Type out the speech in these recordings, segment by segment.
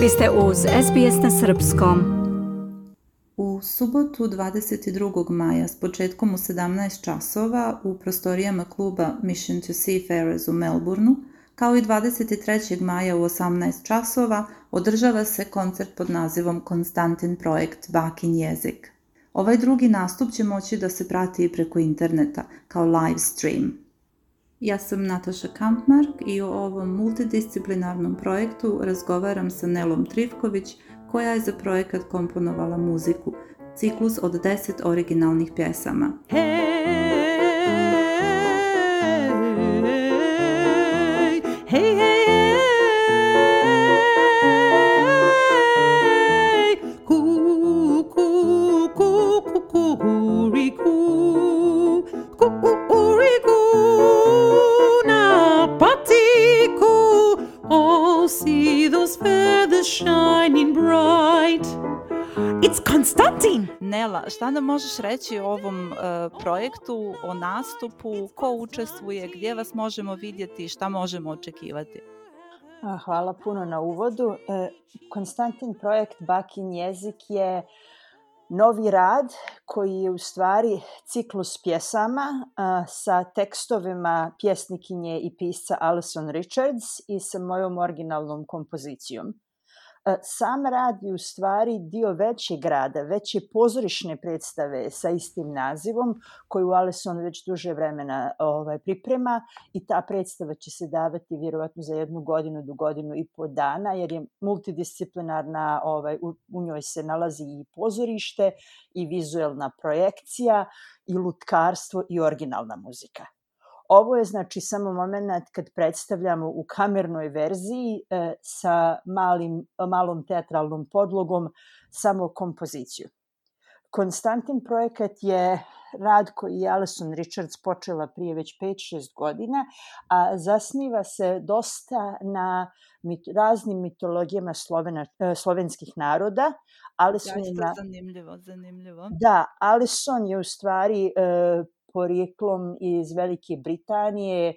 Vi ste uz SBS na Srpskom. U subotu 22. maja s početkom u 17 časova u prostorijama kluba Mission to Seafarers u Melbourneu, kao i 23. maja u 18 časova održava se koncert pod nazivom Konstantin projekt Bakin jezik. Ovaj drugi nastup će moći da se prati i preko interneta kao live stream. Ja sam Nataša Kampmark i o ovom multidisciplinarnom projektu razgovaram sa Nelom Trivković, koja je za projekat komponovala muziku, ciklus od 10 originalnih pjesama. Hey! Nela, šta nam možeš reći o ovom uh, projektu, o nastupu, ko učestvuje, gdje vas možemo vidjeti, šta možemo očekivati? Hvala puno na uvodu. E, Konstantin projekt Bakin jezik je novi rad koji je u stvari ciklus pjesama sa tekstovima pjesnikinje i pisca Alison Richards i sa mojom originalnom kompozicijom. E, sam rad je u stvari dio većeg grada, veće pozorišne predstave sa istim nazivom, koju Alison već duže vremena ovaj, priprema i ta predstava će se davati vjerovatno za jednu godinu do godinu i po dana, jer je multidisciplinarna, ovaj, u, u njoj se nalazi i pozorište i vizuelna projekcija i lutkarstvo i originalna muzika. Ovo je znači samo moment kad predstavljamo u kamernoj verziji e, sa malim, malom teatralnom podlogom samo kompoziciju. Konstantin projekat je rad koji je Alison Richards počela prije već 5-6 godina, a zasniva se dosta na mit, raznim mitologijama Slovena, e, slovenskih naroda. Alison ja, na... zanimljivo, zanimljivo. Da, Alison je u stvari e, porijeklom iz Velike Britanije, e,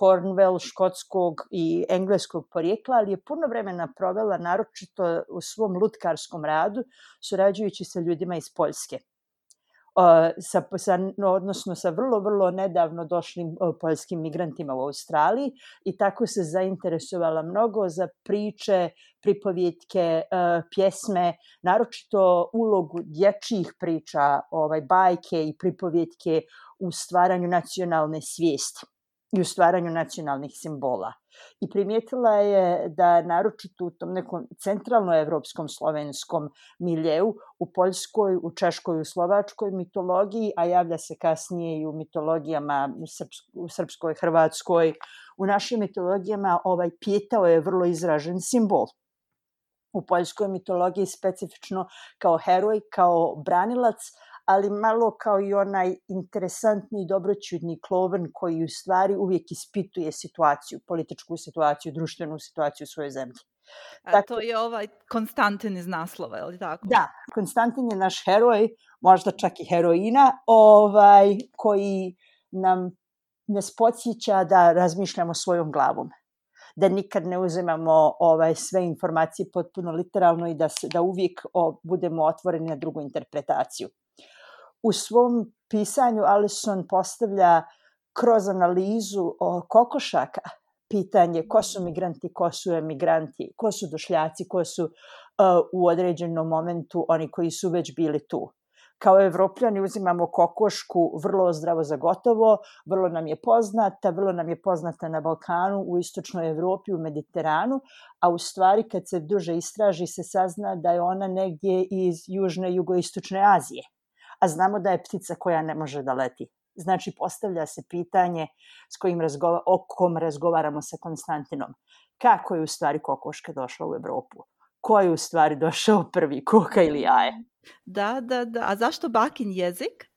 Cornwall, škotskog i engleskog porijekla, ali je puno vremena provela naročito u svom lutkarskom radu, surađujući sa ljudima iz Poljske sa, sa, odnosno sa vrlo, vrlo nedavno došlim poljskim migrantima u Australiji i tako se zainteresovala mnogo za priče, pripovjetke, pjesme, naročito ulogu dječjih priča, ovaj, bajke i pripovjetke u stvaranju nacionalne svijesti i u stvaranju nacionalnih simbola. I primijetila je da naročito u tom nekom centralnoevropskom slovenskom miljeu, u Poljskoj, u Češkoj, u Slovačkoj mitologiji, a javlja se kasnije i u mitologijama u, Srpskoj, Hrvatskoj, u našim mitologijama ovaj pjetao je vrlo izražen simbol u poljskoj mitologiji specifično kao heroj, kao branilac, ali malo kao i onaj interesantni i dobroćudni kloven koji u stvari uvijek ispituje situaciju, političku situaciju, društvenu situaciju u svojoj zemlji. A tako, to je ovaj Konstantin iz naslova, je li tako? Da, Konstantin je naš heroj, možda čak i heroina, ovaj, koji nam nas podsjeća da razmišljamo svojom glavom da nikad ne uzimamo ovaj sve informacije potpuno literalno i da se da uvijek o, budemo otvoreni na drugu interpretaciju u svom pisanju Alison postavlja kroz analizu o kokošaka pitanje ko su migranti, ko su emigranti, ko su došljaci, ko su uh, u određenom momentu oni koji su već bili tu. Kao evropljani uzimamo kokošku vrlo zdravo za gotovo, vrlo nam je poznata, vrlo nam je poznata na Balkanu, u istočnoj Evropi, u Mediteranu, a u stvari kad se duže istraži se sazna da je ona negdje iz južne jugoistočne Azije a znamo da je ptica koja ne može da leti. Znači, postavlja se pitanje s kojim razgova, o kom razgovaramo sa Konstantinom. Kako je u stvari kokoška došla u Evropu? Ko je u stvari došao prvi, koka ili jaje? Da, da, da. A zašto bakin jezik?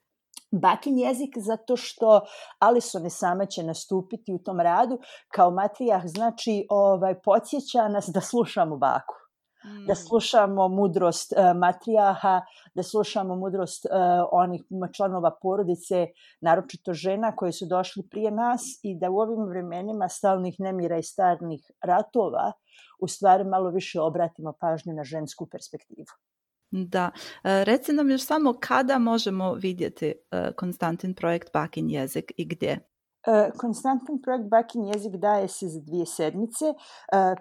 Bakin jezik zato što Alison sama će nastupiti u tom radu kao matrijah, znači ovaj, podsjeća nas da slušamo baku da slušamo mudrost uh, matrijaha, da slušamo mudrost uh, onih članova porodice, naročito žena koje su došli prije nas i da u ovim vremenima stalnih nemira i starnih ratova u stvari malo više obratimo pažnju na žensku perspektivu. Da. E, reci nam još samo kada možemo vidjeti Konstantin projekt Bakin jezik i gdje? E, konstantan projekt Bakin jezik daje se za dvije sedmice. E,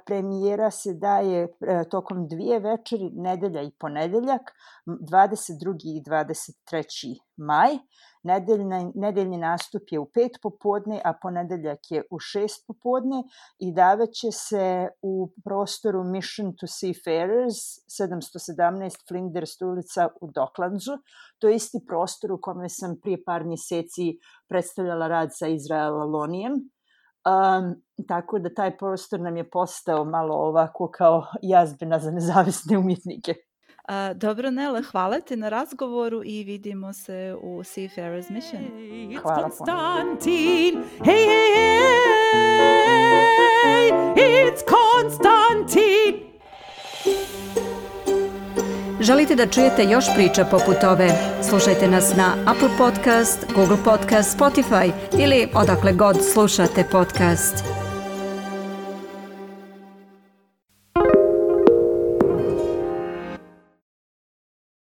premijera se daje e, tokom dvije večeri, nedelja i ponedeljak, 22. i 23. maj. Nedeljni, nedeljni nastup je u pet popodne, a ponedeljak je u šest popodne i davaće se u prostoru Mission to Seafarers 717 Flinders ulica u Doklanzu. To je isti prostor u kome sam prije par mjeseci predstavljala rad sa Izraela Lonijem. Um, tako da taj prostor nam je postao malo ovako kao jazbena za nezavisne umjetnike. A, dobro, Nele, hvala ti na razgovoru i vidimo se u Seafarers Mission. Hvala Konstantin, hey, hey, hey, it's Konstantin. Želite da čujete još priča poput ove? Slušajte nas na Apple Podcast, Google Podcast, Spotify ili odakle god slušate podcast.